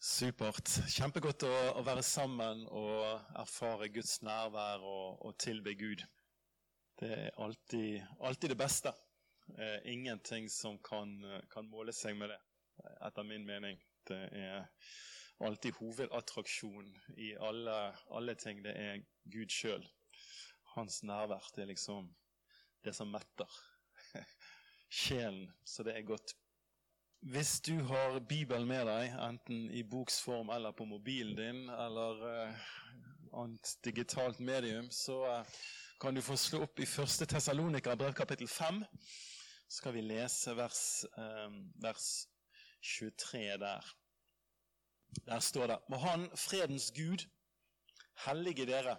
Supert. Kjempegodt å, å, være sammen og erfare Guds nærvær og, og tilbe Gud. Det er alltid, alltid det beste. Eh, ingenting som kan, kan, måle seg med det, etter min mening. Det er alltid hovedattraksjon i alle, alle ting. Det er Gud sjøl. Hans nærvær. Det er liksom det som metter sjelen. Så det er godt. Hvis du har Bibelen med deg, enten i boksform eller på mobilen din, eller uh, annet digitalt medium, så uh, kan du få slå opp i 1. Tessalonika, brev kapittel 5. Så skal vi lese vers, uh, vers 23 der. Der står det Må Han, fredens Gud, hellige dere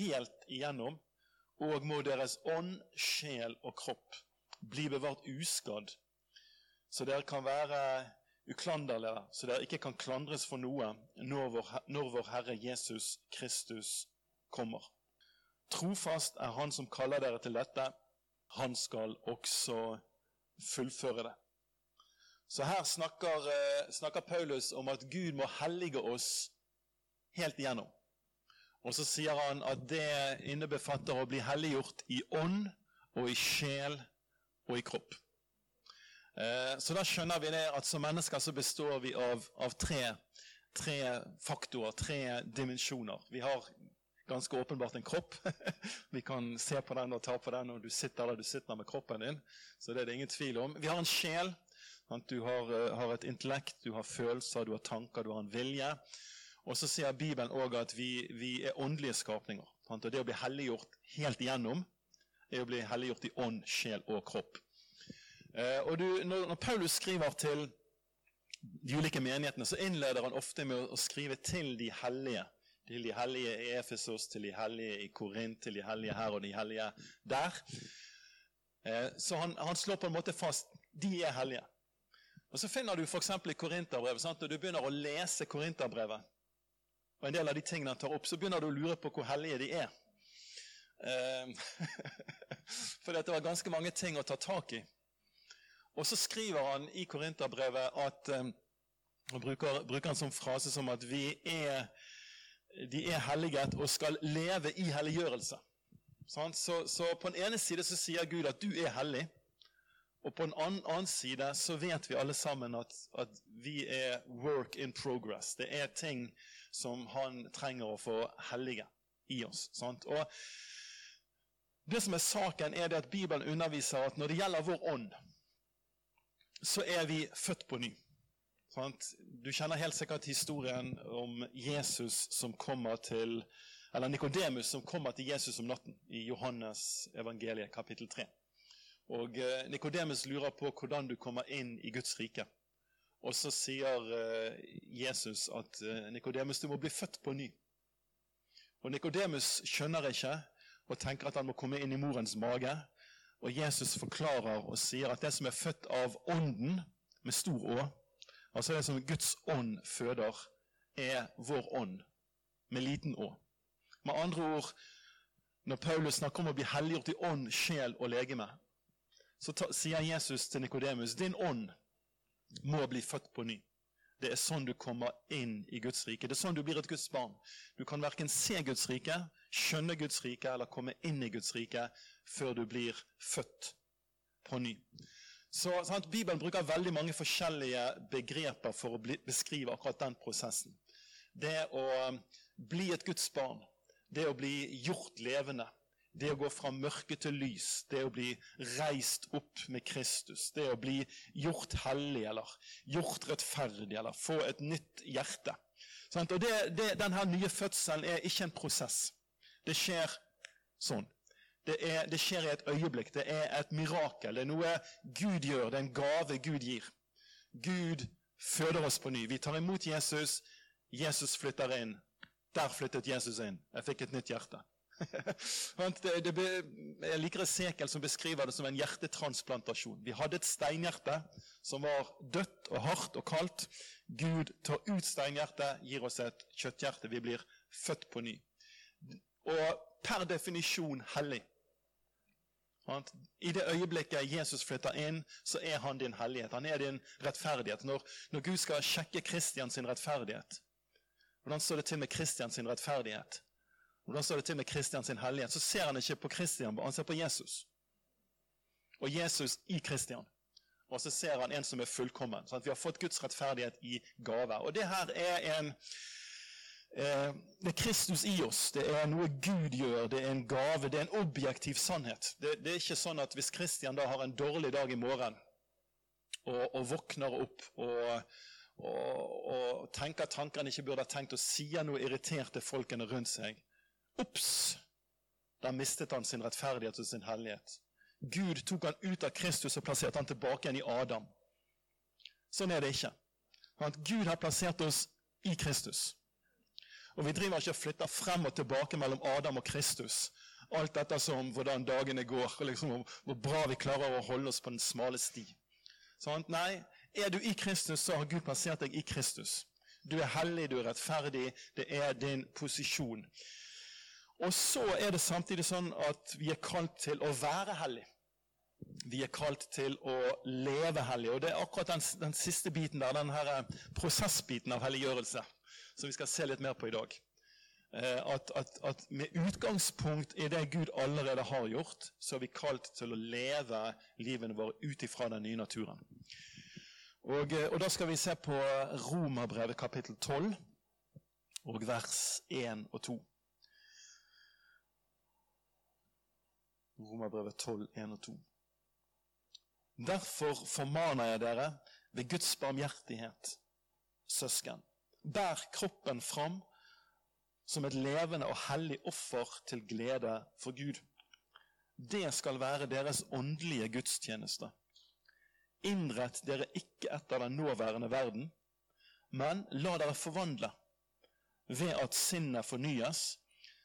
helt igjennom, og må deres ånd, sjel og kropp bli bevart uskadd så dere kan være uklanderlige, så dere ikke kan klandres for noe når vår, når vår Herre Jesus Kristus kommer. Trofast er Han som kaller dere til dette. Han skal også fullføre det. Så her snakker, eh, snakker Paulus om at Gud må hellige oss helt igjennom. Og så sier han at det innebefatter å bli helliggjort i ånd og i sjel og i kropp. Eh, så da skjønner vi det at som mennesker så består vi av, av tre, tre, faktorer, tre dimensjoner. Vi har ganske åpenbart en kropp. vi kan se på den og ta på den, og du sitter der du sitter med kroppen din. Så det er det ingen tvil om. Vi har en sjel. Du har, eh, har et intellekt, du har følelser, du har tanker, du har en vilje. Og så sier Bibelen òg at vi, vi, er åndelige skapninger. Og det å bli helliggjort helt igjennom er å bli helliggjort i ånd, sjel og kropp. Eh, og du, når, Paulus skriver til de ulike menighetene, så innleder han ofte med å skrive til de hellige. Til de hellige i Efesos, til de hellige i Korint, til de hellige her og de hellige der. Eh, så han, han slår på en måte fast de er hellige. Og Så finner du f.eks. i Korinterbrevet, når du begynner å lese Korinterbrevet, og en del av de tingene han tar opp, så begynner du å lure på hvor hellige de er. Fordi for det var ganske mange ting å ta tak i. Og så skriver han i Korinterbrevet at um, og bruker, bruker han som frase som at vi er, de er helliget og skal leve i helliggjørelse. Så, så, på den ene side så sier Gud at du er hellig. Og på den annen side så vet vi alle sammen at, at, vi er work in progress. Det er ting som han trenger å få hellige i oss. Sant? Og Det som er saken, er det at Bibelen underviser at når det gjelder vår ånd, så er vi født på ny. Du kjenner helt sikkert historien om Jesus som kommer til eller Nikodemus som kommer til Jesus om natten i Johannes evangeliet kapittel 3. Og eh, Nikodemus lurer på hvordan du kommer inn i Guds rike. Og så sier eh, Jesus at eh, Nikodemus, du må bli født på ny. Og Nikodemus skjønner ikke og tenker at han må komme inn i morens mage. Og Jesus forklarer og sier at det som er født av Ånden, med stor Å, altså det som Guds ånd føder, er vår ånd, med liten Å. Med andre ord, når Paulus snakker om å bli helliggjort i ånd, sjel og legeme, så ta, sier Jesus til Nikodemus din ånd må bli født på ny. Det er sånn du kommer inn i Guds rike. Det er sånn du blir et Guds barn. Du kan verken se Guds rike, skjønne Guds rike eller komme inn i Guds rike før du blir født på ny. Så sant, Bibelen bruker veldig mange forskjellige begreper for å bli, beskrive akkurat den prosessen. Det å bli et Guds barn, det å bli gjort levende, det å gå fra mørke til lys, det å bli reist opp med Kristus, det å bli gjort hellig eller gjort rettferdig eller få et nytt hjerte. Og det, det, Denne nye fødselen er ikke en prosess. Det skjer sånn. Det, er, det, skjer i et øyeblikk. Det er et mirakel. Det er noe Gud gjør. Det er en gave Gud gir. Gud føder oss på ny. Vi tar imot Jesus. Jesus flytter inn. Der flyttet Jesus inn. Jeg fikk et nytt hjerte. det, det, jeg liker Esekel som beskriver det som en hjertetransplantasjon. Vi hadde et steinhjerte som var dødt og hardt og kaldt. Gud tar ut steinhjertet, gir oss et kjøtthjerte. Vi blir født på ny. Og per definisjon hellig. I det øyeblikket Jesus flytter inn, så er han din hellighet. Han er din rettferdighet. Når, når Gud skal sjekke Kristians rettferdighet, hvordan står det til med Kristians rettferdighet? Hvordan står det til med Kristians hellighet? Så ser han ikke på Kristian, han ser på Jesus. Og Jesus i Kristian. Og så ser han en som er fullkommen. Sånn vi har fått Guds rettferdighet i gave. Og det her er en det er Kristus i oss. Det er noe Gud gjør. Det er en gave. Det er en objektiv sannhet. Det, det er ikke sånn at hvis Kristian da har en dårlig dag i morgen og, og våkner opp og, og, og, tenker tanker han ikke burde ha tenkt, og sier noe irritert til folkene rundt seg Ops! Da mistet han sin rettferdighet og sin hellighet. Gud tok han ut av Kristus og plasserte han tilbake igjen i Adam. Sånn er det ikke. Gud har plassert oss i Kristus. Og Vi driver ikke og flytter frem og tilbake mellom Adam og Kristus. Alt dette som hvordan dagene går, og liksom hvor bra vi klarer å holde oss på den smale sti. Sånn? Nei, er du i Kristus, så har Gud plassert deg i Kristus. Du er hellig, du er rettferdig. Det er din posisjon. Og så er det samtidig sånn at vi er kalt til å være hellig. Vi er kalt til å leve hellig. Og det er akkurat den, den siste biten der, den her prosessbiten av helliggjørelse som vi skal se litt mer på i dag. Eh, at, at, at, med utgangspunkt i det Gud allerede har gjort, så er vi kalt til å leve livene våre ut ifra den nye naturen. Og, eh, og Da skal vi se på Romerbrevet kapittel 12 og vers 1 og 2. Romerbrevet 12, 1 og 2. Derfor formaner jeg dere ved Guds barmhjertighet, søsken, Bær kroppen fram som et levende og hellig offer til glede for Gud. Det skal være deres åndelige gudstjeneste. Innrett dere ikke etter den nåværende verden, men la dere forvandle ved at sinnet fornyes,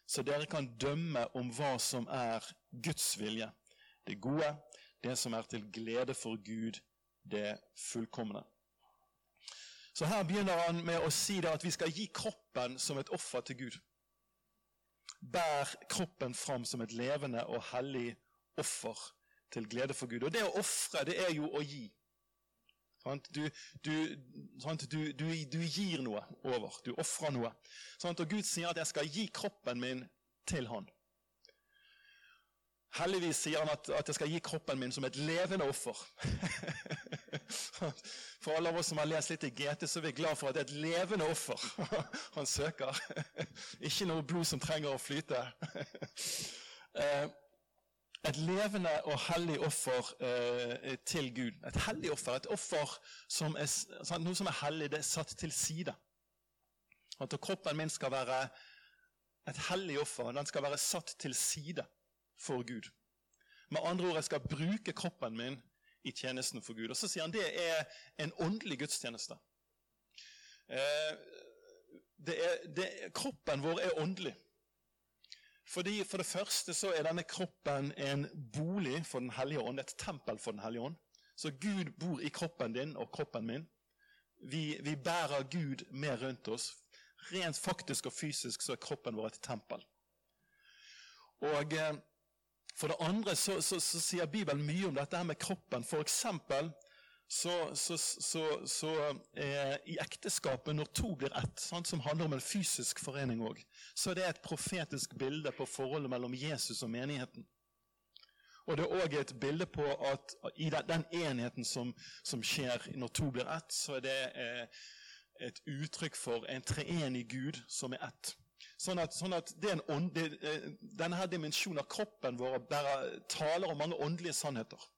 så dere kan dømme om hva som er Guds vilje, det gode, det som er til glede for Gud, det fullkomne. Så her begynner han med å si at vi skal gi kroppen som et offer til Gud. Bær kroppen fram som et levende og hellig offer til glede for Gud. Og det å ofre, det er jo å gi. Du, du, du, du gir noe over. Du ofrer noe. Og Gud sier at 'jeg skal gi kroppen min til Han'. Heldigvis sier han at, at jeg skal gi kroppen min som et levende offer. For alle av oss som har lest litt i GT, så er vi glad for at det er et levende offer han søker. Ikke noe blod som trenger å flyte. Eh, et levende og hellig offer eh, til Gud. Et hellig offer. Et offer som er, noe som er hellig, det er satt til side. At kroppen min skal være et hellig offer. Den skal være satt til side for Gud. Med andre ord, jeg skal bruke kroppen min i tjenesten for Gud. Og Så sier han det er en åndelig gudstjeneste. Eh, det er, det, kroppen vår er åndelig. Fordi For det første så er denne kroppen en bolig for Den hellige ånd, et tempel for Den hellige ånd. Så Gud bor i kroppen din og kroppen min. Vi, vi bærer Gud med rundt oss. Rent faktisk og fysisk så er kroppen vår et tempel. Og eh, for det andre så, så, så, sier Bibelen mye om dette her med kroppen. For eksempel så, så eh, i ekteskapet, når to blir ett, sant, som handler om en fysisk forening òg, så er det et profetisk bilde på forholdet mellom Jesus og menigheten. Og det er òg et bilde på at i den, den enheten som, som, skjer når to blir ett, så er det eh, et uttrykk for en treenig Gud som er ett. Sånn at, sånn at ånd, det, eh, denne her dimensjonen av kroppen vår bærer, taler om mange åndelige sannheter.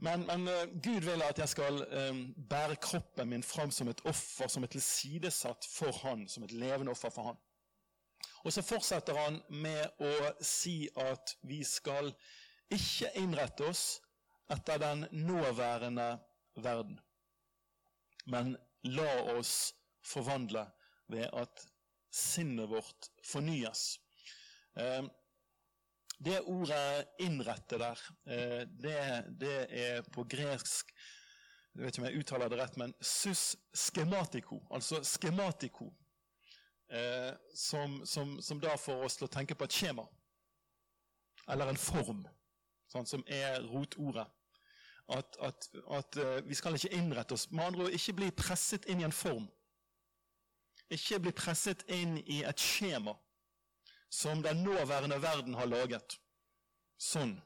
Men, men uh, Gud vil at jeg skal um, bære kroppen min fram som et offer, som et tilsidesatt for Han, som et levende offer for Han. Og så fortsetter han med å si at vi skal ikke innrette oss etter den nåværende verden, men la oss forvandle ved at sinnet vårt fornyes. Eh, det ordet 'innrette' der, eh, det, det, er på gresk Jeg vet ikke om jeg uttaler det rett, men sus schematiko, altså schematiko, eh, som, som, som da får oss til å tenke på et skjema. Eller en form. sånn, som er rotordet. At, at, at vi skal ikke innrette oss. Med andre ord ikke bli presset inn i en form. Ikke bli presset inn i et skjema som den nåværende verden har laget. Sånn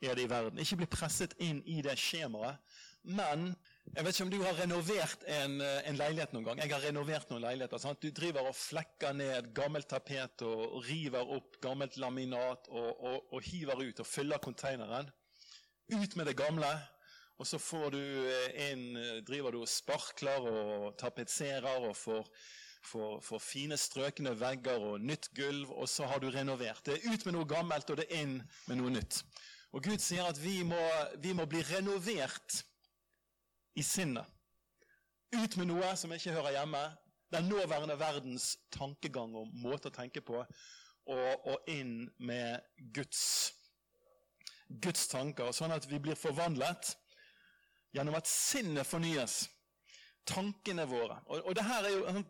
er det i verden. Ikke bli presset inn i det skjemaet. Men jeg vet ikke om du har renovert en, eh, en leilighet noen gang. Jeg har renovert noen leiligheter. Sant? Du driver og flekker ned gammelt tapet og, river opp gammelt laminat og, og, og hiver ut og fyller konteineren. Ut med det gamle. Og så får du inn, eh, driver du og sparkler og tapetserer og får, får, får, fine strøkne vegger og nytt gulv, og så har du renovert. Det er ut med noe gammelt, og det er inn med noe nytt. Og Gud sier at vi må, vi må bli renovert i sinnet. Ut med noe som ikke hører hjemme. Den nåværende verdens tankegang og måte å tenke på. Og, og inn med Guds, Guds tanker, sånn at vi blir forvandlet gjennom at sinnet fornyes. Tankene våre. Og, og det her er jo,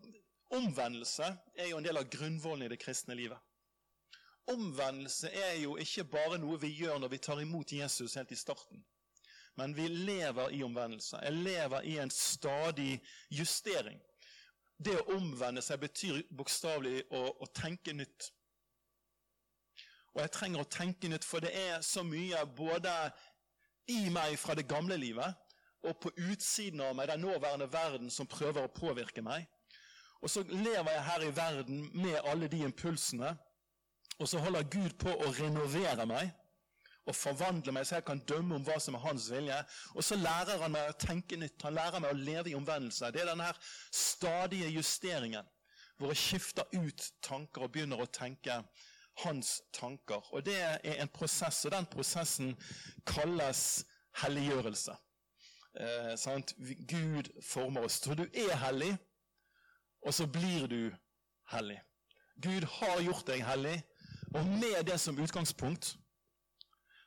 Omvendelse er jo en del av grunnvollen i det kristne livet. Omvendelse er jo ikke bare noe vi gjør når vi tar imot Jesus helt i starten. Men vi lever i omvendelse. Jeg lever i en stadig justering. Det å omvende seg betyr bokstavelig å, å, tenke nytt. Og jeg trenger å tenke nytt, for det er så mye både i meg fra det gamle livet og på utsiden av meg, den nåværende verden, som prøver å påvirke meg. Og så lever jeg her i verden med alle de impulsene, og så holder Gud på å renovere meg og forvandle meg, så jeg kan dømme om hva som er hans vilje. Og så lærer han meg å tenke nytt. Han lærer meg å leve i omvendelse. Det er denne stadige justeringen hvor jeg skifter ut tanker og begynner å tenke hans tanker. Og Det er en prosess, og den prosessen kalles helliggjørelse. Eh, Gud former oss. Så du er hellig, og så blir du hellig. Gud har gjort deg hellig, og med det som utgangspunkt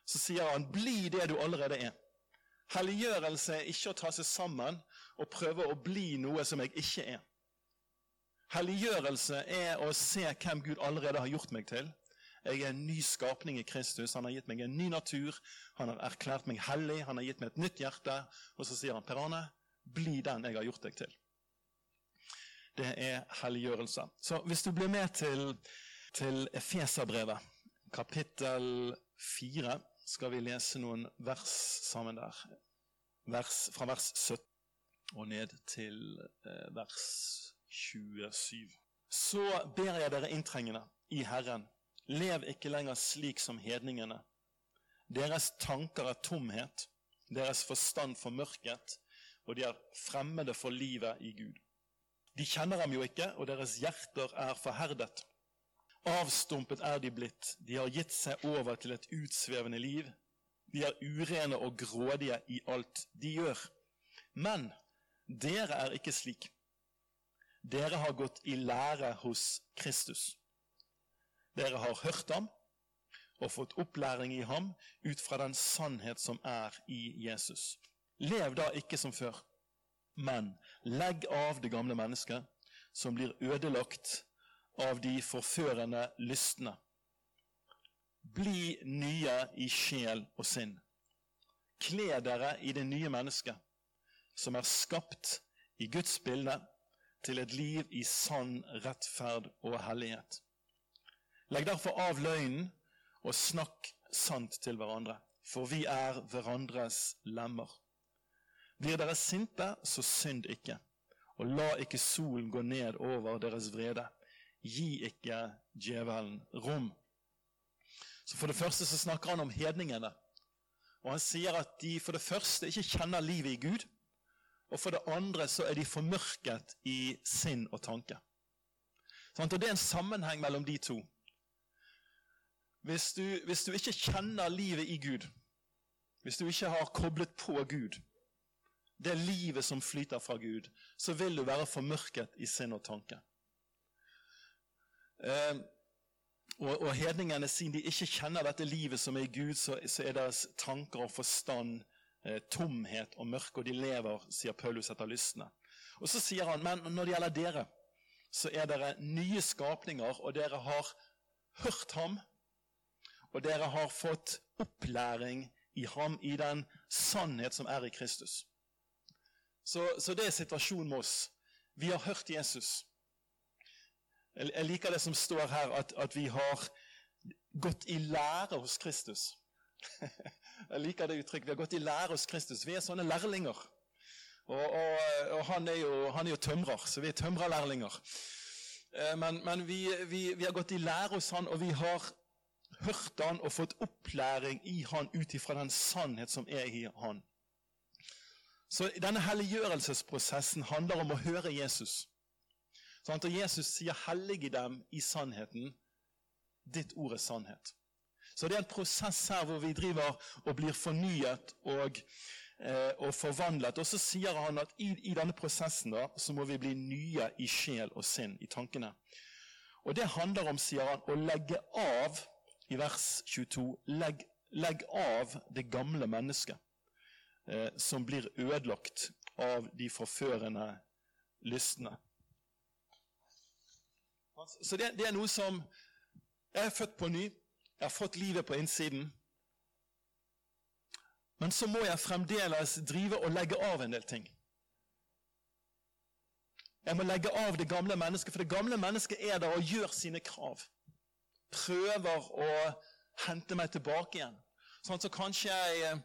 så sier han 'bli det du allerede er'. Helliggjørelse er ikke å ta seg sammen og prøve å bli noe som jeg ikke er. Helliggjørelse er å se hvem Gud allerede har gjort meg til. Jeg er en ny skapning i Kristus. Han har gitt meg en ny natur. Han har erklært meg hellig. Han har gitt meg et nytt hjerte. Og så sier han, Per Arne, bli den jeg har gjort deg til. Det er helliggjørelse. Så hvis du blir med til, til Efeserbrevet, kapittel fire skal vi lese noen vers sammen der. Vers, fra vers 17 og ned til eh, vers 27. Så ber jeg dere inntrengende i Herren, lev ikke lenger slik som hedningene. Deres tanker er tomhet, deres forstand formørket, og de er fremmede for livet i Gud. De kjenner ham jo ikke, og deres hjerter er forherdet. Avstumpet er de blitt, de har gitt seg over til et utsvevende liv. De er urene og grådige i alt de gjør. Men dere er ikke slik. Dere har gått i lære hos Kristus. Dere har hørt ham og fått opplæring i ham ut fra den sannhet som er i Jesus. Lev da ikke som før, men legg av det gamle mennesket, som blir ødelagt av de forførende lystne. Bli nye i sjel og sinn. Kle dere i det nye mennesket, som er skapt i Guds bilde, til et liv i sann rettferd og hellighet. Legg derfor av løgnen og snakk sant til hverandre, for vi er hverandres lemmer. Blir dere sinte, så synd ikke, og la ikke solen gå ned over deres vrede. Gi ikke djevelen rom. Så For det første så snakker han om hedningene. Og Han sier at de for det første ikke kjenner livet i Gud. Og for det andre så er de formørket i sinn og tanke. Og Det er en sammenheng mellom de to. Hvis du, hvis du ikke kjenner livet i Gud, hvis du ikke har koblet på Gud, det livet som flyter fra Gud, så vil du være formørket i sinn og tanke. Eh, og, og hedningene, siden de ikke kjenner dette livet som er i Gud, så, så er deres tanker og forstand eh, tomhet og mørke, og de lever, sier Paulus, etter lystne. Og så sier han, men når det gjelder dere, så er dere nye skapninger, og dere har hørt ham, og dere har fått opplæring i ham, i den sannhet som er i Kristus. Så, så det er situasjonen med oss. Vi har hørt Jesus. Jeg liker det som står her, at, at vi har gått i lære hos Kristus. Jeg liker det uttrykket. Vi har gått i lære hos Kristus. Vi er sånne lærlinger. Og, og, og han, er jo, han, er jo, tømrer, så vi er tømrerlærlinger. Eh, men, men vi, vi, vi, har gått i lære hos han, og vi har hørt han og fått opplæring i han ut ifra den sannhet som er i han. Så denne helliggjørelsesprosessen handler om å høre Jesus. Sånn, og Jesus sier 'hellige dem i sannheten'. Ditt ord er sannhet. Så det er en prosess her hvor vi driver og blir fornyet og, eh, og forvandlet. Og så sier han at i, i, denne prosessen da, så må vi bli nye i sjel og sinn, i tankene. Og det handler om, sier han, å legge av, i vers 22, legg, legg av det gamle mennesket eh, som blir ødelagt av de forførende lystne. Så det, det er noe som Jeg er født på ny. Jeg har fått livet på innsiden. Men så må jeg fremdeles drive og legge av en del ting. Jeg må legge av det gamle mennesket, for det gamle mennesket er der og gjør sine krav. Prøver å hente meg tilbake igjen. Sånn så kanskje jeg,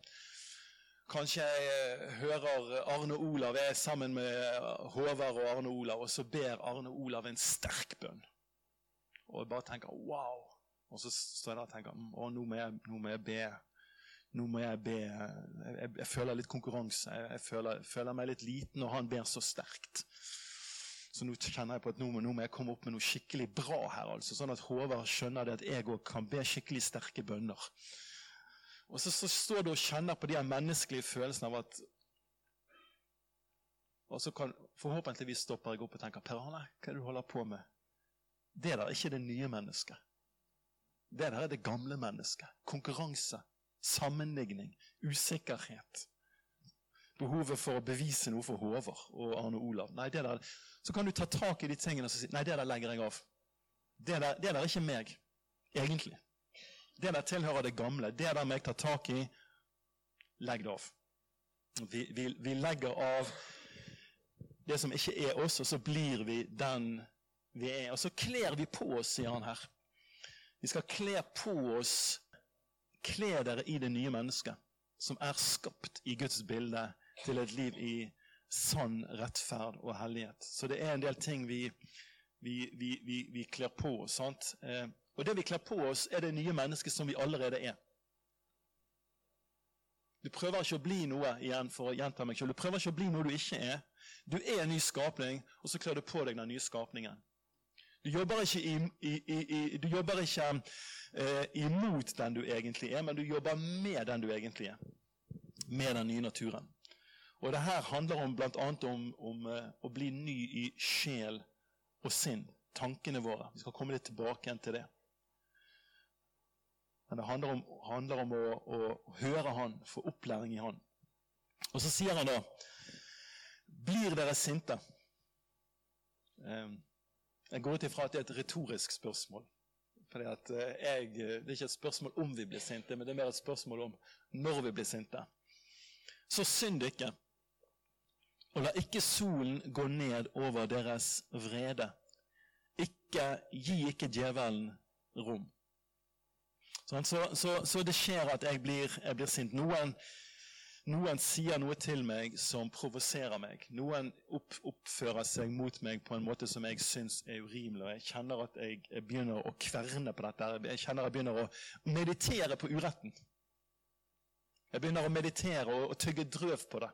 kanskje jeg hører Arne Olav jeg er sammen med Håvard og Arne Olav, og så ber Arne Olav en sterk bønn. Og jeg bare tenker wow. Og så står jeg der og tenker å, nå må jeg, nå må jeg be. Nå må jeg be. Jeg, jeg føler litt konkurranse. Jeg, jeg føler, føler, meg litt liten og han ber så sterkt. Så nå kjenner jeg på at nå må, nå må jeg komme opp med noe skikkelig bra her. altså, Sånn at Håvard skjønner det at jeg òg kan be skikkelig sterke bønner. Og så, så, står du og kjenner på de menneskelige følelsene av at Og så kan forhåpentligvis stopper jeg opp og tenker Per Arne, hva er det du holder på med? Det der er ikke det nye mennesket. Det der er det gamle mennesket. Konkurranse, sammenligning, usikkerhet. Behovet for å bevise noe for Håvard og Arne Olav. Nei, det der, Så kan du ta tak i de tingene og si nei, det der legger jeg av. Det der, det der er ikke meg, egentlig. Det der tilhører det gamle. Det der må jeg ta tak i. Legg det av. Vi, vi, vi legger av det som ikke er oss, og så blir vi den vi er. Og så kler vi på oss, sier han her. Vi skal kle på oss Kle dere i det nye mennesket, som er skapt i Guds bilde til et liv i sann rettferd og hellighet. Så det er en del ting vi, vi, vi, vi kler på oss. Eh, og det vi kler på oss, er det nye mennesket som vi allerede er. Du prøver ikke å bli noe igjen for å gjenta meg selv. Du prøver ikke å bli noe du ikke er. Du er en ny skapning, og så kler du på deg den nye skapningen. Du jobber ikke, i, i, i, du jobber ikke eh, imot den du egentlig er, men du jobber med den du egentlig er. Med den nye naturen. Og det her handler om, annet om, om uh, å bli ny i sjel og sinn. Tankene våre. Vi skal komme litt tilbake igjen til det. Men det handler om, handler om å, å, høre Han, få opplæring i Han. Og så sier han da Blir dere sinte? Um, jeg går ut ifra at det er et retorisk spørsmål. Fordi eh, Det er ikke et spørsmål om vi blir sinte, men det er mer et spørsmål om når vi blir sinte. Så synd ikke, og la ikke solen gå ned over deres vrede. Ikke, gi ikke djevelen rom. Sånn, så, så, så, det skjer at jeg blir, jeg blir sint. Noen noen sier noe til meg som provoserer meg. Noen opp, oppfører seg mot meg på en måte som jeg syns er urimelig. og Jeg kjenner at jeg, jeg begynner å kverne på dette. Jeg kjenner jeg begynner å meditere på uretten. Jeg begynner å meditere og, og tygge drøv på det.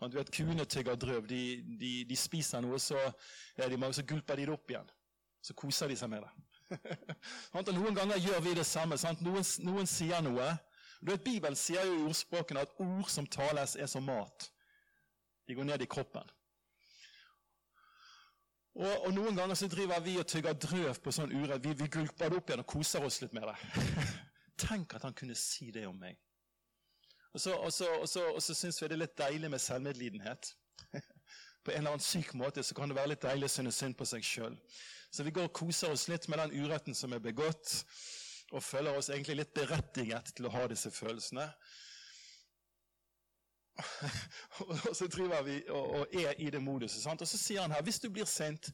Du vet, Kuene tygger drøv. De, de, de, spiser noe, så, de, så gulper de det opp igjen. Så koser de seg med det. noen ganger gjør vi det samme. Noen, noen sier noe, du vet, Bibelen sier jo i ordspråkene at ord som tales, er som mat. De går ned i kroppen. Og, og Noen ganger så driver vi og tygger drøv på sånn urett. Vi, vi gulper det opp igjen og koser oss litt med det. Tenk at han kunne si det om meg. Og så, og så, og så, og så syns vi det er litt deilig med selvmedlidenhet. På en eller annen syk måte så kan det være litt deilig å synes synd på seg sjøl. Så vi går og koser oss litt med den uretten som er begått. og føler oss egentlig litt berettiget til å ha disse følelsene. og så driver vi og, og er i det moduset. Sant? Og så sier han her hvis du blir sint,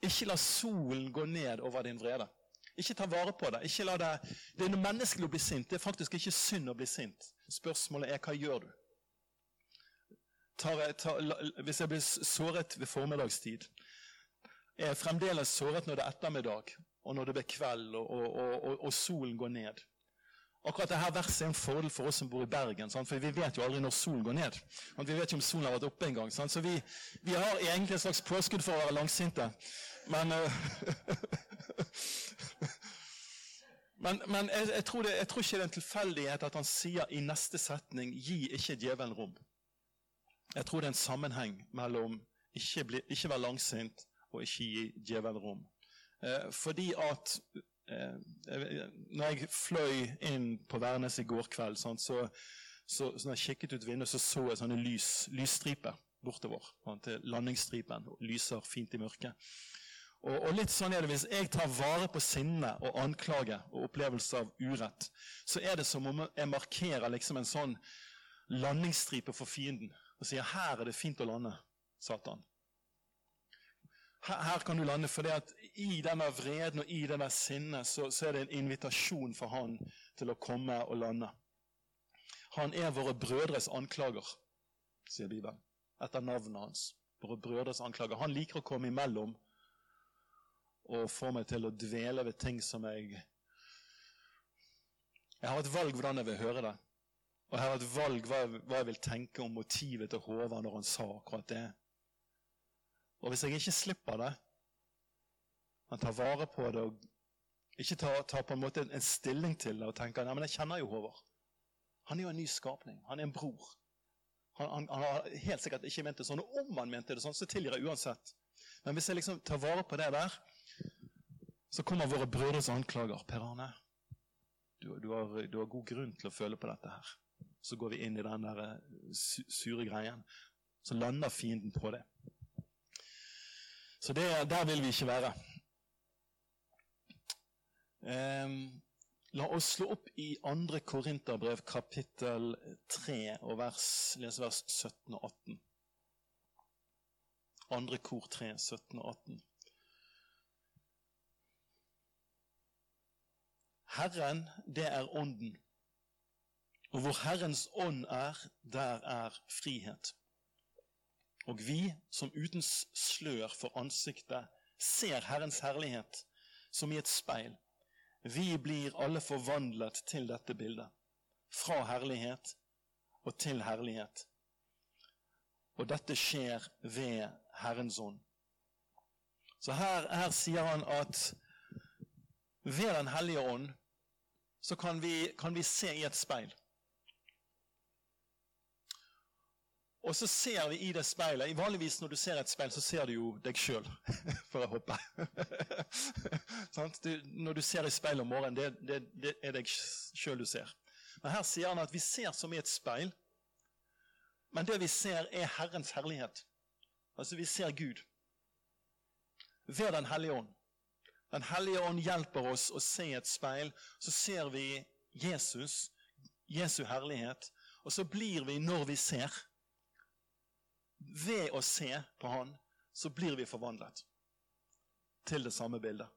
ikke la solen gå ned over din vrede. Ikke ta vare på det. Det. Det er noe menneskelig å bli sint. Det er faktisk ikke synd å bli sint. Spørsmålet er hva gjør du? Tar jeg, tar, hvis jeg blir såret ved formiddagstid, er jeg fremdeles såret når det er ettermiddag, og når det blir kveld og, og, og, og solen går ned. Akkurat dette verset er en fordel for oss som bor i Bergen, sant? for vi vet jo aldri når solen går ned. Vi vet ikke om solen har vært oppe en gang. Sant? Så vi, vi, har egentlig et slags påskudd for å være langsinte. Men, uh, men, men jeg, jeg, tror det, jeg, tror ikke det er en tilfeldighet at han sier i neste setning 'gi ikke djevelen rom'. Jeg tror det er en sammenheng mellom ikke, bli, ikke være langsint og ikke gi djevelen rom. Eh, fordi at eh, Når jeg fløy inn på Værnes i går kveld, sånn, så, så, så når jeg kikket ut vinduet, så så jeg sånne lys, lysstriper bortover. Sånn, til landingsstripen. Lyser fint i mørket. Og, og, litt sånn er det Hvis jeg tar vare på sinne og anklage og opplevelse av urett, så er det som om jeg markerer liksom en sånn landingsstripe for fienden og sier 'her er det fint å lande', Satan. Her, her, kan du lande, for i denne vreden og i denne sinnet så, så, er det en invitasjon for han til å komme og lande. Han er våre brødres anklager, sier Bibelen, etter navnet hans. Våre brødres anklager. Han liker å komme imellom og får meg til å dvele ved ting som jeg Jeg har et valg hvordan jeg vil høre det. Og jeg har et valg hva jeg, hva jeg vil tenke om motivet til Håvard når han sa akkurat det. Og hvis jeg ikke slipper det, men tar vare på det og ikke tar, tar på en måte en stilling til det og tenker nei, jeg kjenner jo Håvard. Han er jo en ny skapning. Han er en bror. Han, han, han, har helt sikkert ikke ment det sånn. Og om han mente det sånn, så tilgir jeg uansett. Men hvis jeg liksom tar vare på det der, så kommer våre brødres anklager. Per Arne, du, du, har, du, har, god grunn til å føle på dette her. Så går vi inn i den der eh, sure greien. Så lander fienden på det. Så det, der vil vi ikke være. Um, la oss slå opp i 2. Korinterbrev kapittel 3 og vers, les vers 17 og 18. 2. kor 3, 17 og 18. Herren, det er Ånden. Og hvor Herrens ånd er, der er frihet. Og vi som uten slør for ansiktet ser Herrens herlighet som i et speil, vi blir alle forvandlet til dette bildet. Fra herlighet og til herlighet. Og dette skjer ved Herrens ånd. Så her, her sier han at ved Den hellige ånd så kan vi, kan vi se i et speil. Og så ser vi i det speilet Vanligvis når du ser et speil, så ser du jo deg sjøl, for å hoppe. når du ser i speilet om morgenen, det, det, det er deg sjøl du ser. Men her sier han at vi ser som i et speil, men det vi ser, er Herrens herlighet. Altså, vi ser Gud ved Den hellige ånd. Den hellige ånd hjelper oss å se et speil. Så ser vi Jesus, Jesu herlighet, og så blir vi, når vi ser, ved å se på Han, så blir vi forvandlet til det samme bildet.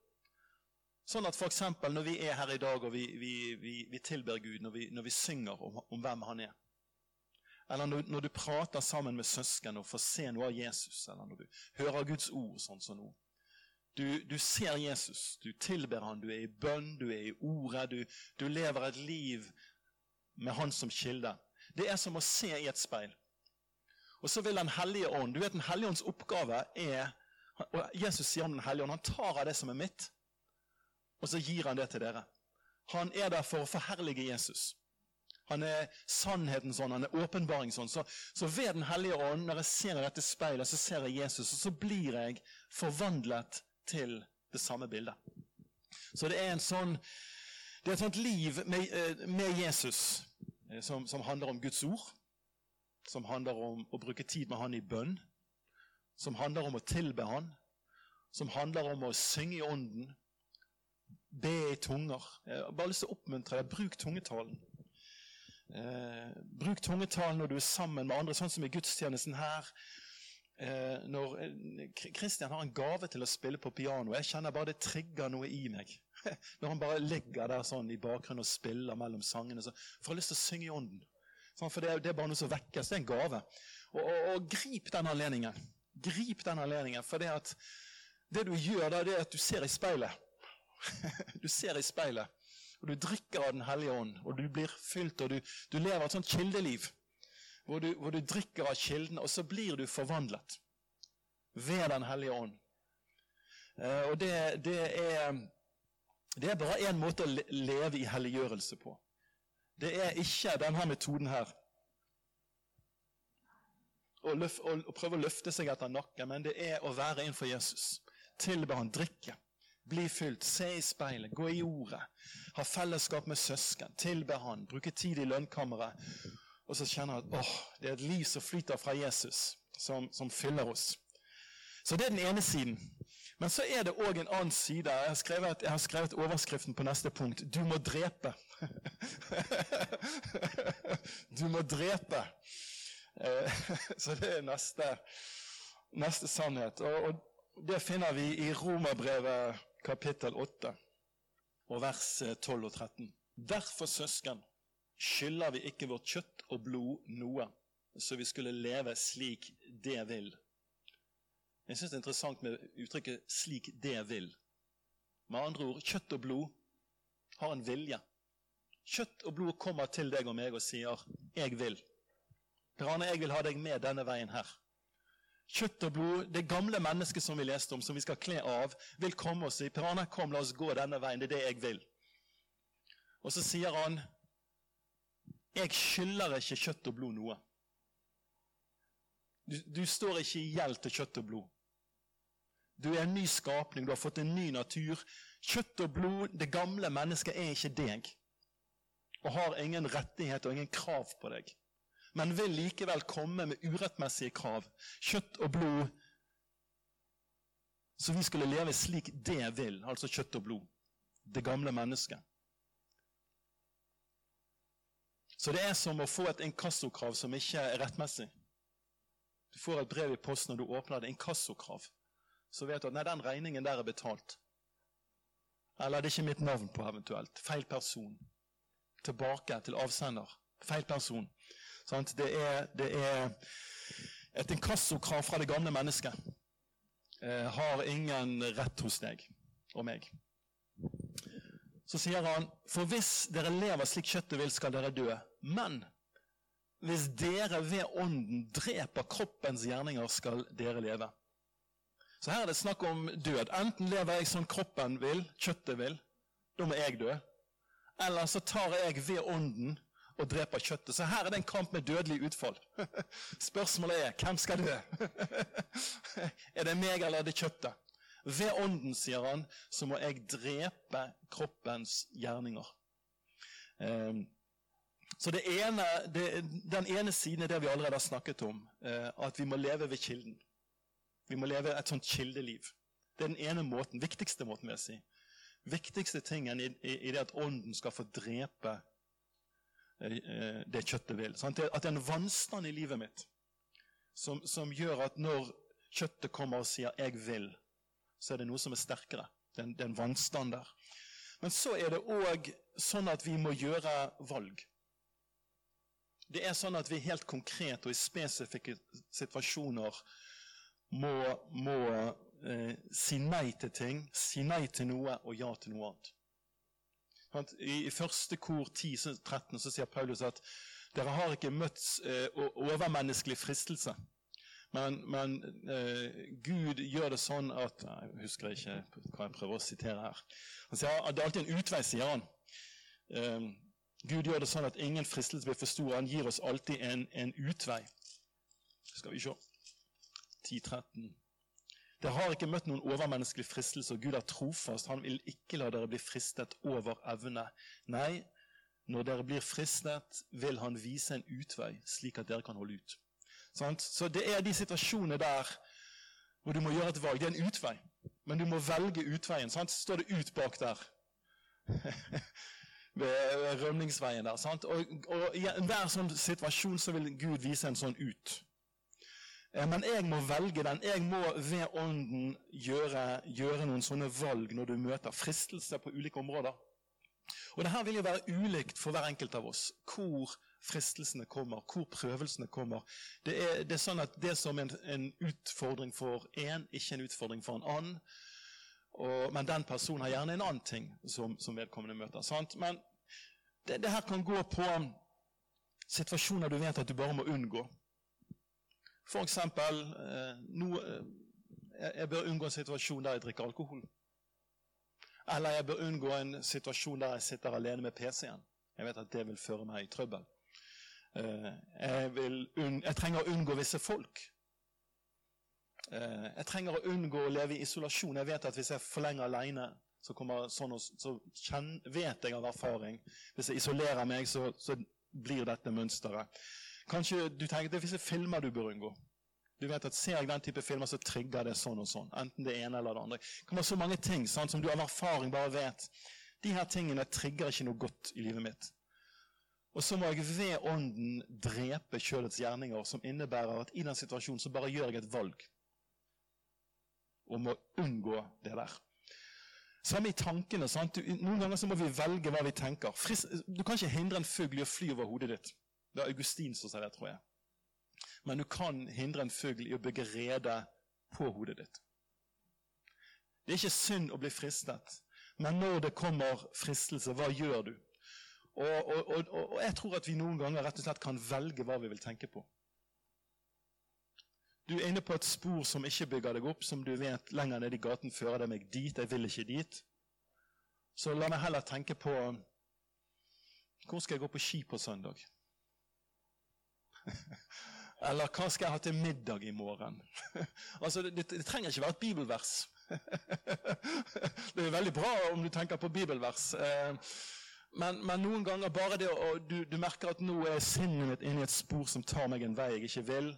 Sånn at f.eks. når vi er her i dag og vi, vi, vi, vi tilber Gud, når vi, når synger om, om, hvem Han er Eller når, når, du prater sammen med søsken og får se noe av Jesus, eller når du hører Guds ord sånn som nå. Du, du, ser Jesus, du tilber han, du er i bønn, du er i ordet, du, du lever et liv med Han som kilde. Det er som å se i et speil. Og så vil Den hellige ånd Du vet Den hellige ånds oppgave er og Jesus sier om Den hellige ånd han tar av det som er mitt, og så gir han det til dere. Han er der for å forherlige Jesus. Han er sannheten sånn, han er åpenbaring sånn. Så, så, ved Den hellige ånd, når jeg ser i dette speilet, så ser jeg Jesus, og så blir jeg forvandlet til det samme bildet. Så det er en sånn det er et sånt liv med, eh, med Jesus eh, som, som handler om Guds ord som handler om å bruke tid med Han i bønn, som handler om å tilbe Han, som handler om å synge i Ånden, be i tunger. Jeg har bare lyst til å oppmuntre deg. Bruk tungetalen. Eh, bruk tungetalen når du er sammen med andre, sånn som i gudstjenesten her. Eh, når Kristian eh, har en gave til å spille på piano. Jeg kjenner bare det trigger noe i meg. Når han bare ligger der sånn i bakgrunnen og spiller mellom sangene, så får jeg lyst til å synge i ånden. Sånn, for det det er, bare noe som vekkes. Det er en gave. Og, og, og grip den anledningen. Grip den anledningen. For det, at, det du gjør da, det er at du ser i speilet. du ser i speilet og du drikker av Den hellige ånd, og du blir fylt, og du, du lever et sånt kildeliv. Hvor du, hvor du, drikker av kilden, og så blir du forvandlet ved Den hellige ånd. Eh, og det, det, er, det er bare én måte å leve i helliggjørelse på. Det er ikke denne metoden her. Å, løf, å, å prøve å løfte seg etter nakken, men det er å være innenfor Jesus. Tilbe han, drikke. Bli fylt, se i speilet, gå i ordet, ha fellesskap med søsken, tilbe Han, bruke tid i lønnkammeret. Og så kjenner jeg at åh, det er et liv som flyter fra Jesus, som, som fyller oss. Så det er den ene siden. Men så er det òg en annen side. Jeg har, skrevet, jeg har, skrevet, overskriften på neste punkt. Du må drepe. du må drepe. Eh, så det er neste, neste sannhet. Og, og, det finner vi i Romerbrevet kapittel 8 og vers 12 og 13. Derfor, søsken, skylder vi ikke vårt kjøtt og blod noe, så vi skulle leve slik det vil. Jeg syns det er interessant med uttrykket 'slik det vil'. Med andre ord, kjøtt og blod har en vilje. Kjøtt og blod kommer til deg og meg og sier 'jeg vil'. Per Arne, jeg vil ha deg med denne veien her. Kjøtt og blod, det gamle mennesket som vi leste om, som vi skal kle av, vil komme og si Pirana, kom, la oss gå denne veien. Det er det jeg vil. Og så sier han jeg skylder ikke kjøtt og blod noe. Du, du står ikke i gjeld til kjøtt og blod. Du er en ny skapning, du har fått en ny natur. Kjøtt og blod, det gamle mennesket, er ikke deg. Og har ingen rettighet og ingen krav på deg men vil likevel komme med urettmessige krav, kjøtt og blod, så vi skulle leve slik det vil, altså kjøtt og blod, det gamle mennesket. Så det er som å få et inkassokrav som ikke er rettmessig. Du får et brev i posten, og du åpner det inkassokrav. Så vet du at nei, den regningen der er betalt. Eller det er ikke mitt navn på, eventuelt. Feil person. Tilbake til avsender. Feil person. Det er, det er et inkassokrav fra det gamle mennesket. Eh, har ingen rett hos deg og meg. Så sier han, for hvis dere lever slik kjøttet vil, skal dere dø. Men hvis dere ved ånden dreper kroppens gjerninger, skal dere leve. Så her er det snakk om død. Enten lever jeg som kroppen vil, kjøttet vil, da må jeg dø. Eller så tar jeg ved ånden og dreper kjøttet. Så her er det en kamp med dødelig utfall. Spørsmålet er hvem skal dø? er det meg eller er det kjøttet? Ved ånden, sier han, så må jeg drepe kroppens gjerninger. Ehm, så ene, det, Den ene siden er det vi allerede har snakket om, eh, at vi må leve ved kilden. Vi må leve et sånt kildeliv. Det er den ene måten, viktigste måten, vil jeg si. Viktigste tingen i, i, i det at ånden skal få drepe Eh, det kjøttet vil. Sant? At det er en vannstand i livet mitt som, som, gjør at når kjøttet kommer og sier 'jeg vil', så er det noe som er sterkere. Det det er en vannstand der. Men så er det òg sånn at vi må gjøre valg. Det er sånn at vi helt konkret og i spesifikke situasjoner må, må eh, si nei til ting, si nei til noe og ja til noe annet. I første kor 10-13 så sier Paulus at dere har ikke møtt eh, overmenneskelig fristelse. Men, men eh, Gud gjør det sånn at Jeg husker ikke hva jeg prøver å sitere her. Han sier at Det er alltid en utvei, sier han. Eh, Gud gjør det sånn at ingen fristelse blir for stor. Han gir oss alltid en, en utvei. Skal vi se 10-13. Det har ikke møtt noen overmenneskelig fristelse, og Gud er trofast. Han vil ikke la dere bli fristet over evne. Nei, når dere blir fristet, vil han vise en utvei, slik at dere kan holde ut. Så det er de situasjonene der hvor du må gjøre et valg. Det er en utvei, men du må velge utveien. Sant? Står det 'ut' bak der, ved rømningsveien der. Sant? Og, og i enhver sånn situasjon så vil Gud vise en sånn ut. Eh, men jeg må velge den. Jeg må ved Ånden gjøre, gjøre noen sånne valg når du møter fristelser på ulike områder. Og det her vil jo være ulikt for hver enkelt av oss. Hvor fristelsene kommer, hvor prøvelsene kommer. Det er, det er sånn at det som en, en utfordring for én, ikke en utfordring for en annen. Og, men den personen har gjerne en annen ting som, som vedkommende møter. Sant? Men det, det, her kan gå på situasjoner du vet at du bare må unngå. For eksempel eh, no, eh, Jeg bør unngå en situasjon der jeg drikker alkohol. Eller jeg bør unngå en situasjon der jeg sitter alene med PC-en. Jeg vet at det vil føre meg i trøbbel. Eh, jeg, jeg, trenger å unngå visse folk. Jeg trenger å unngå å leve i isolasjon. Jeg vet at hvis jeg er for alene, så, sånn, så vet jeg av erfaring Hvis jeg isolerer meg, så, så blir dette mønsteret. Kanskje du tenker det finnes filmer du bør unngå. Du vet at Ser jeg den type filmer, så trigger det sånn og sånn. Enten det ene eller det andre. Det kan være så mange ting sant, som du av erfaring bare vet. De her tingene trigger ikke noe godt i livet mitt. Og så må jeg ved Ånden drepe kjølets gjerninger, som innebærer at i den situasjonen så bare gjør jeg et valg om å unngå det der. Samme i tankene. sant? Noen ganger så må vi velge hva vi tenker. Du kan ikke hindre en fugl i å fly over hodet ditt. Det er Augustin som sier det, tror jeg. Men du kan hindre en fugl i å bygge rede på hodet ditt. Det er ikke synd å bli fristet, men når det kommer fristelse, hva gjør du? Og, og, og, og, jeg tror at vi noen ganger rett og slett kan velge hva vi vil tenke på. Du er inne på et spor som ikke bygger deg opp, som du vet lenger nede i gaten fører deg meg dit. Jeg vil ikke dit. Så la meg heller tenke på Hvor skal jeg gå på ski på søndag? Eller hva skal jeg ha til middag i morgen? altså, det, det, det trenger ikke være et bibelvers. det er veldig bra om du tenker på bibelvers. Eh, men, men, noen ganger bare det å du, du, merker at nå er sinnet mitt inne i et spor som tar meg en vei jeg ikke vil.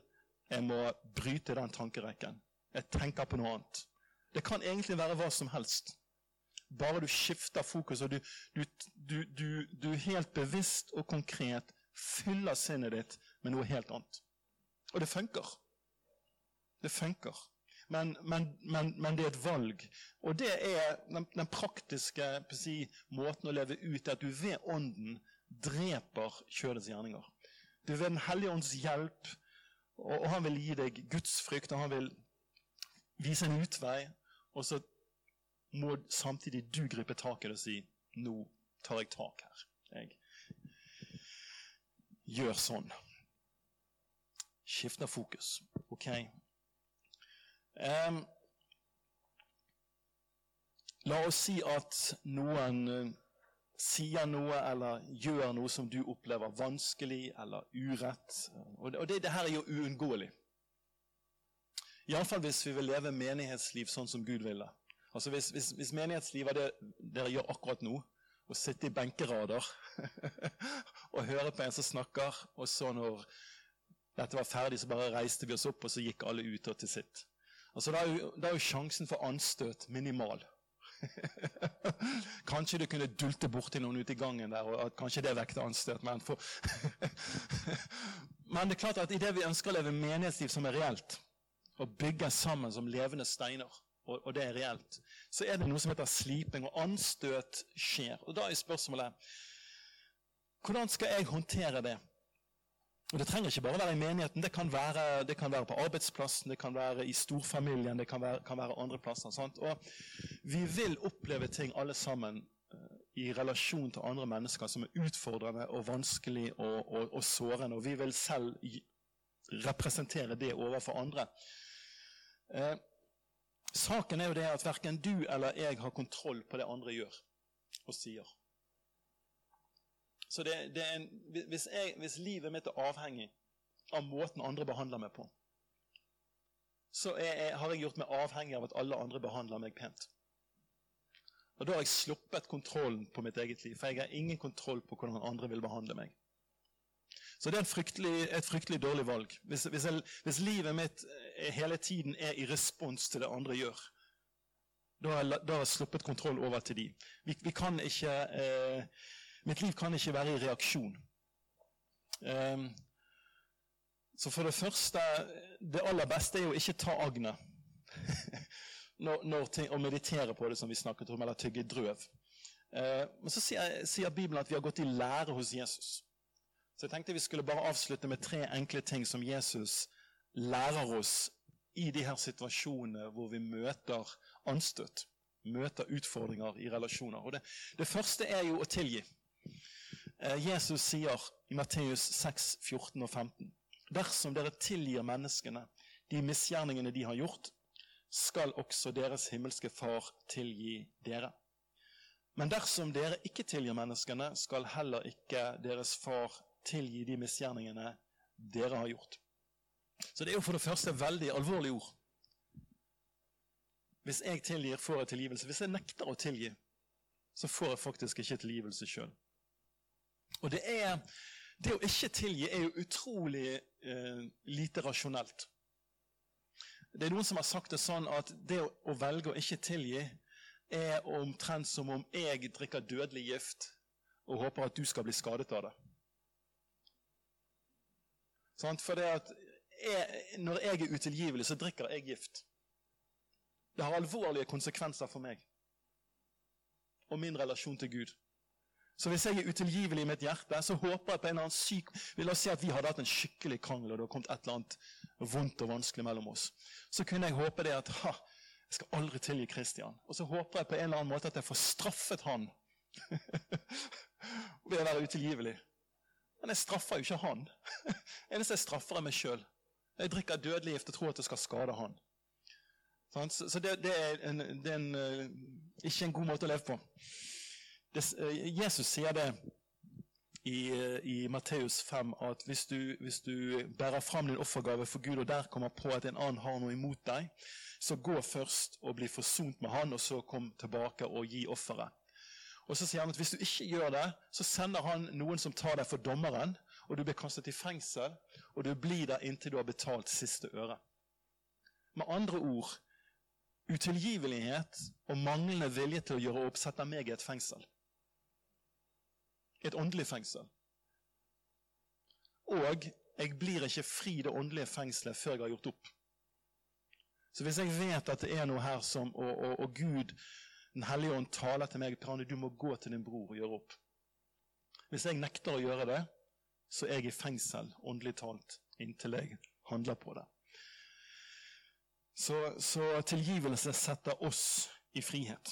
Jeg må bryte den tankerekken. Jeg tenker på noe annet. Det kan egentlig være hva som helst. Bare du skifter fokus, og du, du, du, du helt bevisst og konkret fyller sinnet ditt med noe helt annet. Og det funker. Det funker. Men, men, men, men, det er et valg. Og det er den, den praktiske si, måten å leve ut at du ved Ånden dreper kjødets gjerninger. Du ved Den hellige ånds hjelp, og, og han vil gi deg Guds frykt, og han vil vise en utvei. Og så må samtidig du gripe tak i det og si nå tar jeg tak her. Jeg gjør sånn. Skifter fokus. Ok? Um, la oss si at noen uh, sier noe eller gjør noe som du opplever vanskelig eller urett. Og, og det, det, her er jo uunngåelig. Iallfall hvis vi vil leve menighetsliv sånn som Gud ville. Altså Hvis, hvis, hvis menighetsliv er det dere gjør akkurat nå, å sitte i benkerader og høre på en som snakker, og så når dette var ferdig, så bare reiste vi oss opp, og så gikk alle ut til sitt. Altså, da er, jo, da er jo sjansen for anstøt minimal. kanskje du kunne dulte borti noen ute i gangen der, og kanskje det vekte anstøt. Men, for men det er klart at idet vi ønsker å leve menighetsliv som er reelt, og bygge sammen som levende steiner, og, og, det er reelt, så er det noe som heter sliping, og anstøt skjer. Og da er spørsmålet hvordan skal jeg håndtere det? Og Det trenger ikke bare være i menigheten. Det kan være, det kan være på arbeidsplassen, det kan være i storfamilien, det kan være, kan være andre plasser. Sant? Og Vi vil oppleve ting alle sammen uh, i relasjon til andre mennesker som er utfordrende og vanskelig og, og, og sårende. Og vi vil selv representere det overfor andre. Eh, saken er jo det at verken du eller jeg har kontroll på det andre gjør og sier. Så det, det en, hvis, jeg, hvis, livet mitt er avhengig av måten andre behandler meg på, så er, har jeg gjort meg avhengig av at alle andre behandler meg pent. Og Da har jeg sluppet kontrollen på mitt eget liv, for jeg har ingen kontroll på hvordan andre vil behandle meg. Så det er fryktelig, et fryktelig dårlig valg. Hvis, hvis, jeg, hvis livet mitt hele tiden er i respons til det andre gjør, Da har jeg, da har jeg sluppet kontroll over til de. Vi, vi kan ikke, eh, mitt liv kan ikke være i reaksjon. Um, så for det første, det aller beste er jo ikke ta agnet. når, når ting, og meditere på det, som vi snakket om, eller tygge drøv. Eh, men så sier, sier, Bibelen at vi har gått i lære hos Jesus. Så jeg tenkte vi skulle bare avslutte med tre enkle ting som Jesus lærer oss i de her situasjonene hvor vi møter anstøt, møter utfordringer i relasjoner. Og det, det første er jo å tilgi. Eh, Jesus sier i Matteus 6, 14 og 15.: Dersom dere tilgir menneskene de misgjerningene de har gjort, skal også deres himmelske Far tilgi dere. Men dersom dere ikke tilgir menneskene, skal heller ikke deres Far tilgi de misgjerningene dere har gjort. Så det er jo for det første veldig alvorlige ord. Hvis jeg tilgir, får jeg tilgivelse. Hvis jeg nekter å tilgi, så får jeg faktisk ikke tilgivelse sjøl. Og det, er, det å ikke tilgi er jo utrolig eh, lite rasjonelt. Det er noen som har sagt det sånn at det å, å velge å ikke tilgi er omtrent som om jeg drikker dødelig gift og håper at du skal bli skadet av det. For det at jeg, når jeg er utilgivelig, så drikker jeg gift. Det har alvorlige konsekvenser for meg og min relasjon til Gud. Så hvis jeg er utilgivelig i mitt hjerte, så håper jeg på en eller annen syk La oss si at vi hadde hatt en skikkelig krangel, og det har kommet et eller annet vondt og vanskelig mellom oss. Så kunne jeg håpe det at ha, jeg skal aldri tilgi Kristian. Og så håper jeg på en eller annen måte at jeg får straffet han ved å være utilgivelig. Men jeg straffer jo ikke han. Eneste jeg straffer, er meg sjøl. Jeg drikker dødelig gift og tror at det skal skade han. Så det, det er, en, det er en, eh, ikke en god måte å leve på. Det, eh, Jesus sier det i, eh, i Matteus 5 at hvis du, hvis du bærer fram din offergave for Gud, og der kommer på at en annen har noe imot deg, så gå først og bli forsont med han, og så kom tilbake og gi offeret. Og så sier han at hvis du ikke gjør det, så sender han noen som tar deg for dommeren, og du blir kastet i fengsel, og du blir der inntil du har betalt siste øre. Med andre ord utilgivelighet og manglende vilje til å gjøre opp setter meg i et fengsel. Et åndelig fengsel. Og jeg blir ikke fri det åndelige fengselet før jeg har gjort opp. Så hvis jeg vet at det er noe her som Og, og, og Gud, Den hellige ånd, taler til meg Trane, du må gå til din bror og gjøre opp. Hvis jeg nekter å gjøre det, så er jeg i fengsel, åndelig talt, inntil jeg handler på det. Så, så tilgivelse setter oss i frihet.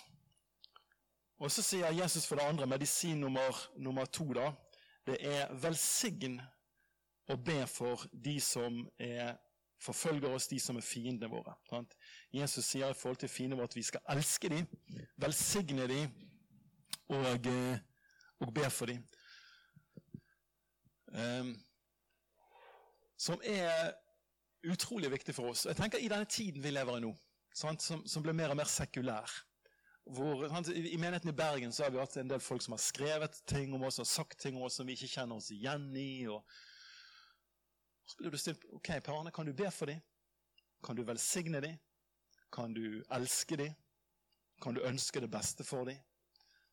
Og så sier Jesus for det andre, medisin nummer, nummer to, da, det er velsign å be for de som er forfølger oss, de som er fiendene våre. Sant? Jesus sier i forhold til fiendene våre at vi skal elske dem, velsigne dem og, eh, og be for dem. Um, som er utrolig viktig for oss. Jeg tenker I denne tiden vi lever i nå, sant? Som, som blir mer og mer sekulær. Hvor, I menigheten i Bergen så har vi hatt en del folk som har skrevet ting om oss og sagt ting om oss som vi ikke kjenner oss igjen i. og så blir du stilt ok, Per Arne, kan du be for dem? Kan du velsigne dem? Kan du elske dem? Kan du ønske det beste for dem?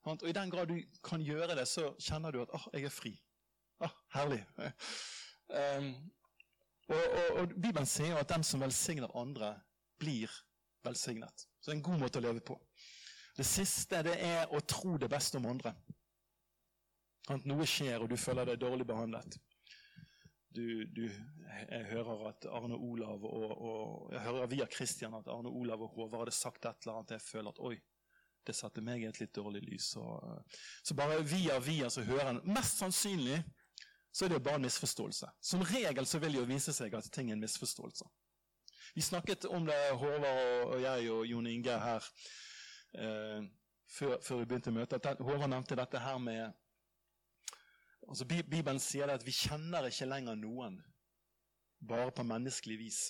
Og I den grad du kan gjøre det, så kjenner du at ah, jeg er fri. Ah, herlig. Um, og, og, og, Bibelen sier at den som velsigner andre, blir velsignet. Så det er en god måte å leve på. Det siste det er å tro det beste om andre. At noe skjer, og du føler deg dårlig behandlet du, du, jeg hører at Arne Olav og, og, jeg hører via Kristian at Arne Olav og Håvard hadde sagt et eller annet. Jeg føler at oi, det satte meg i et litt dårlig lys. Og, så bare via via så hører en Mest sannsynlig så er det bare en misforståelse. Som regel så vil det jo vise seg at ting er en misforståelse. Vi snakket om det, Håvard og jeg og Jon Inge her eh, før, før, vi begynte møtet. Håvard nevnte dette her med Altså, Bibelen sier det at vi kjenner ikke lenger noen bare på menneskelig vis,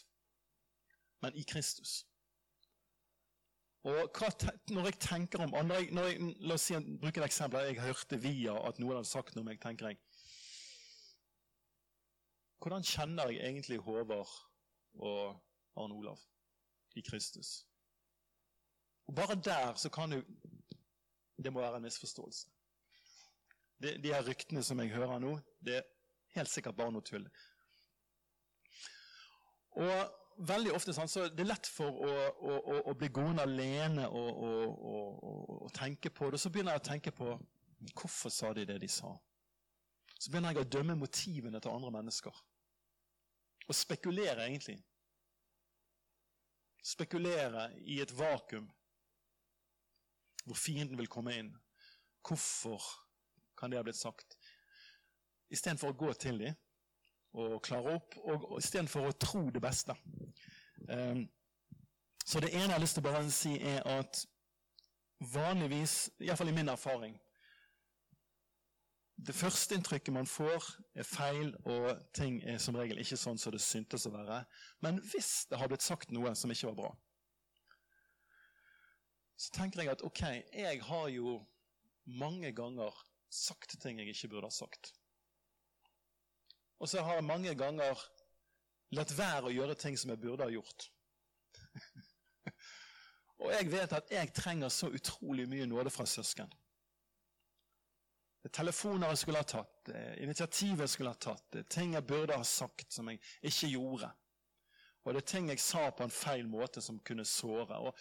men i Kristus. Og hva, Når jeg tenker om andre når jeg, La oss si, bruke et eksempel. Jeg hørte via at noen hadde sagt noe om meg. tenker jeg, Hvordan kjenner jeg egentlig Håvard og Arne Olav i Kristus? Og Bare der så kan du Det må være en misforståelse. De, de her ryktene som jeg hører nå, det er helt sikkert bare noe tull. Og veldig ofte sånn, så det er lett for å, å, å, å bli gående alene og, og, tenke på det. Og så begynner jeg å tenke på hvorfor sa de det de sa. Så begynner jeg å dømme motivene til andre mennesker. Og spekulere, egentlig. Spekulere i et vakuum hvor fienden vil komme inn. Hvorfor kan det ha blitt sagt? Istedenfor å gå til dem og klare opp, og istedenfor å tro det beste. Um, så det ene jeg har lyst til å bare si, er at vanligvis, iallfall i min erfaring Det førsteinntrykket man får, er feil, og ting er som regel ikke sånn som det syntes å være. Men hvis det har blitt sagt noe som ikke var bra, så tenker jeg at ok, jeg har jo mange ganger sagt ting jeg ikke burde ha sagt. Og så har jeg mange ganger latt være å gjøre ting som jeg burde ha gjort. og jeg vet at jeg trenger så utrolig mye nåde fra søsken. Er telefoner jeg skulle ha tatt, initiativ jeg skulle ha tatt, ting jeg burde ha sagt som jeg ikke gjorde. Og det er ting jeg sa på en feil måte som kunne såre. Og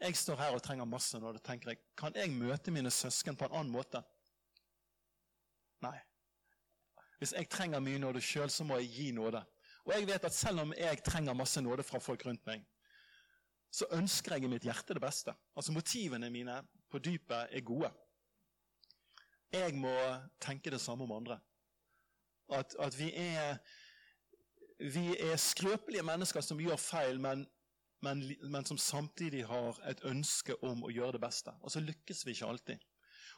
jeg står her og trenger masse nåde. tenker jeg, Kan jeg møte mine søsken på en annen måte? Nei. Hvis jeg trenger mye nåde sjøl, så må jeg gi nåde. Og jeg vet at selv om jeg trenger masse nåde fra folk rundt meg, så ønsker jeg i mitt hjerte det beste. Altså Motivene mine på dypet er gode. Jeg må tenke det samme om andre. At, at vi, er, vi er skrøpelige mennesker som gjør feil, men men, men, som samtidig har et ønske om å gjøre det beste. Og så lykkes vi ikke alltid.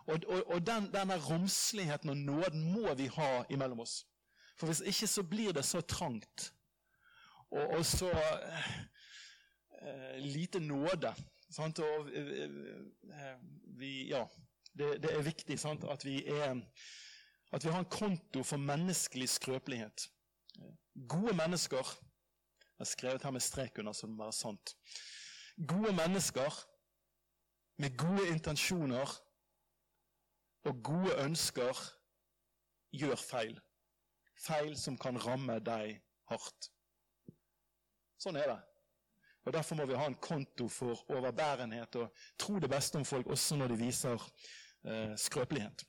Og, og, og den, denne romsligheten og nåden må vi ha imellom oss. For hvis ikke så blir det så trangt og, og så eh, lite nåde. Sant? Og eh, vi, ja, det, det, er viktig sant? At, vi er, at vi har en konto for menneskelig skrøpelighet. Gode mennesker jeg har skrevet her med strek under, så det må være sant. Gode mennesker med gode intensjoner og gode ønsker gjør feil. Feil som kan ramme deg hardt. Sånn er det. Og Derfor må vi ha en konto for overbærenhet og tro det beste om folk også når de viser eh, skrøpelighet.